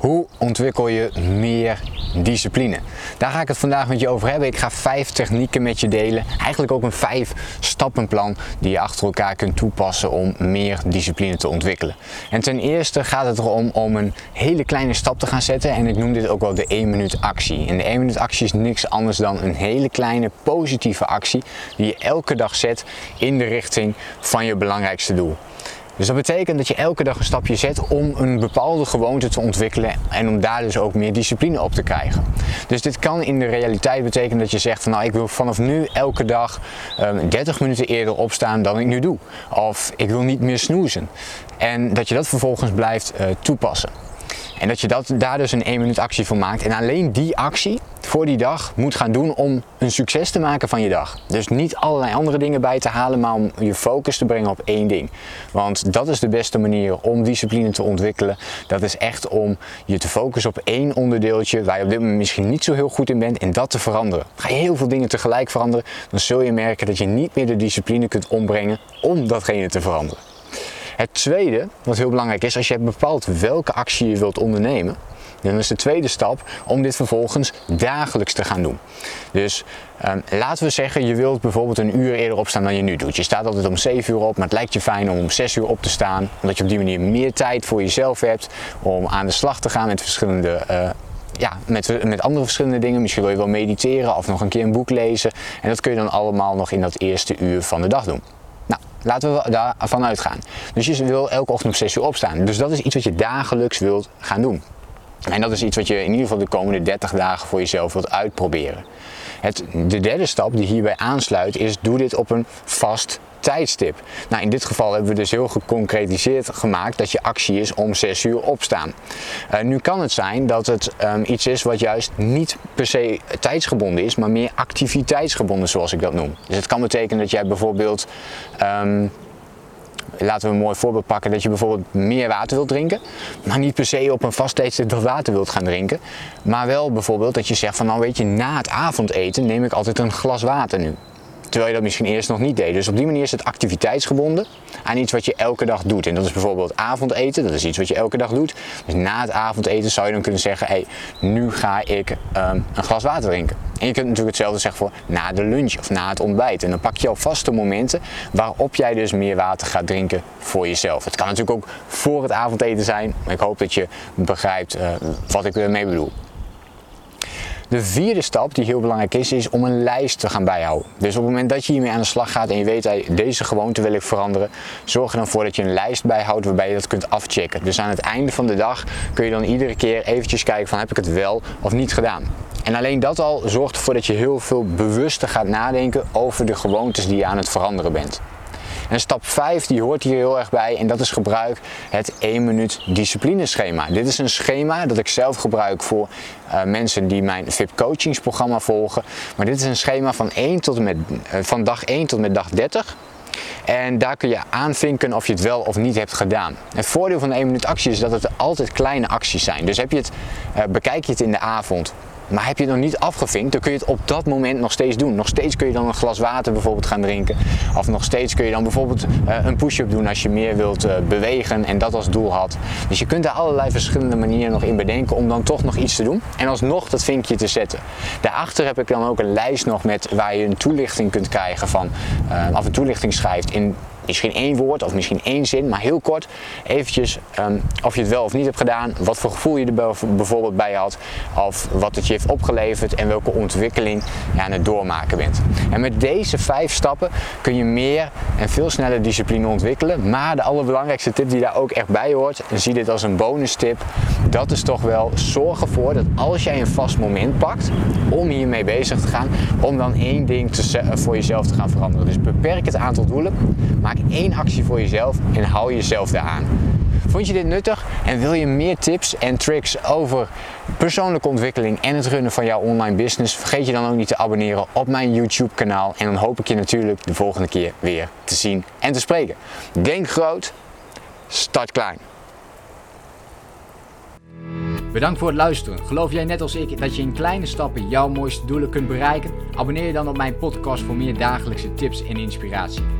Hoe ontwikkel je meer discipline? Daar ga ik het vandaag met je over hebben. Ik ga vijf technieken met je delen. Eigenlijk ook een vijf stappenplan die je achter elkaar kunt toepassen om meer discipline te ontwikkelen. En ten eerste gaat het erom om een hele kleine stap te gaan zetten. En ik noem dit ook wel de 1 minuut actie. En de 1 minuut actie is niks anders dan een hele kleine positieve actie die je elke dag zet in de richting van je belangrijkste doel. Dus dat betekent dat je elke dag een stapje zet om een bepaalde gewoonte te ontwikkelen en om daar dus ook meer discipline op te krijgen. Dus dit kan in de realiteit betekenen dat je zegt van nou ik wil vanaf nu elke dag um, 30 minuten eerder opstaan dan ik nu doe. Of ik wil niet meer snoezen. En dat je dat vervolgens blijft uh, toepassen. En dat je dat, daar dus een 1 minuut actie van maakt. En alleen die actie voor die dag moet gaan doen om een succes te maken van je dag. Dus niet allerlei andere dingen bij te halen, maar om je focus te brengen op één ding. Want dat is de beste manier om discipline te ontwikkelen. Dat is echt om je te focussen op één onderdeeltje waar je op dit moment misschien niet zo heel goed in bent en dat te veranderen. Ga je heel veel dingen tegelijk veranderen, dan zul je merken dat je niet meer de discipline kunt ombrengen om datgene te veranderen. Het tweede, wat heel belangrijk is, als je bepaalt welke actie je wilt ondernemen, dan is de tweede stap om dit vervolgens dagelijks te gaan doen. Dus um, laten we zeggen, je wilt bijvoorbeeld een uur eerder opstaan dan je nu doet. Je staat altijd om 7 uur op, maar het lijkt je fijn om om 6 uur op te staan. Omdat je op die manier meer tijd voor jezelf hebt om aan de slag te gaan met verschillende. Uh, ja, met, met andere verschillende dingen. Misschien wil je wel mediteren of nog een keer een boek lezen. En dat kun je dan allemaal nog in dat eerste uur van de dag doen. Laten we daarvan uitgaan. Dus je wil elke ochtend om 6 uur opstaan. Dus dat is iets wat je dagelijks wilt gaan doen. En dat is iets wat je in ieder geval de komende 30 dagen voor jezelf wilt uitproberen. Het, de derde stap die hierbij aansluit is: doe dit op een vast tijdstip. Nou, in dit geval hebben we dus heel geconcretiseerd gemaakt dat je actie is om 6 uur opstaan. Uh, nu kan het zijn dat het um, iets is wat juist niet per se tijdsgebonden is, maar meer activiteitsgebonden zoals ik dat noem. Dus het kan betekenen dat jij bijvoorbeeld um, laten we een mooi voorbeeld pakken, dat je bijvoorbeeld meer water wilt drinken, maar niet per se op een vast tijdstip dat water wilt gaan drinken, maar wel bijvoorbeeld dat je zegt van nou weet je, na het avondeten neem ik altijd een glas water nu. Terwijl je dat misschien eerst nog niet deed. Dus op die manier is het activiteitsgebonden aan iets wat je elke dag doet. En dat is bijvoorbeeld avondeten. Dat is iets wat je elke dag doet. Dus na het avondeten zou je dan kunnen zeggen: hé, hey, nu ga ik um, een glas water drinken. En je kunt natuurlijk hetzelfde zeggen voor na de lunch of na het ontbijt. En dan pak je al vaste momenten waarop jij dus meer water gaat drinken voor jezelf. Het kan natuurlijk ook voor het avondeten zijn. Maar ik hoop dat je begrijpt uh, wat ik ermee bedoel. De vierde stap die heel belangrijk is, is om een lijst te gaan bijhouden. Dus op het moment dat je hiermee aan de slag gaat en je weet dat deze gewoonte wil ik veranderen, zorg er dan voor dat je een lijst bijhoudt waarbij je dat kunt afchecken. Dus aan het einde van de dag kun je dan iedere keer eventjes kijken van heb ik het wel of niet gedaan. En alleen dat al zorgt ervoor dat je heel veel bewuster gaat nadenken over de gewoontes die je aan het veranderen bent. En stap 5 die hoort hier heel erg bij en dat is gebruik het 1 minuut disciplineschema. Dit is een schema dat ik zelf gebruik voor uh, mensen die mijn VIP coachingsprogramma volgen. Maar dit is een schema van, 1 tot met, uh, van dag 1 tot met dag 30. En daar kun je aanvinken of je het wel of niet hebt gedaan. Het voordeel van de 1 minuut actie is dat het altijd kleine acties zijn. Dus heb je het, uh, bekijk je het in de avond maar heb je het nog niet afgevinkt, dan kun je het op dat moment nog steeds doen. Nog steeds kun je dan een glas water bijvoorbeeld gaan drinken. Of nog steeds kun je dan bijvoorbeeld uh, een push-up doen als je meer wilt uh, bewegen en dat als doel had. Dus je kunt er allerlei verschillende manieren nog in bedenken om dan toch nog iets te doen. En alsnog dat vinkje te zetten. Daarachter heb ik dan ook een lijst nog met waar je een toelichting kunt krijgen van, uh, of een toelichting schrijft in misschien één woord of misschien één zin, maar heel kort eventjes um, of je het wel of niet hebt gedaan, wat voor gevoel je er bijvoorbeeld bij had, of wat het je heeft opgeleverd en welke ontwikkeling je aan het doormaken bent. En met deze vijf stappen kun je meer en veel sneller discipline ontwikkelen, maar de allerbelangrijkste tip die daar ook echt bij hoort, en zie dit als een bonus tip, dat is toch wel zorg ervoor dat als jij een vast moment pakt om hiermee bezig te gaan, om dan één ding voor jezelf te gaan veranderen. Dus beperk het aantal doelen, maak één actie voor jezelf en hou jezelf eraan. Vond je dit nuttig en wil je meer tips en tricks over persoonlijke ontwikkeling en het runnen van jouw online business? Vergeet je dan ook niet te abonneren op mijn YouTube kanaal en dan hoop ik je natuurlijk de volgende keer weer te zien en te spreken. Denk groot, start klein. Bedankt voor het luisteren. Geloof jij net als ik dat je in kleine stappen jouw mooiste doelen kunt bereiken? Abonneer je dan op mijn podcast voor meer dagelijkse tips en inspiratie.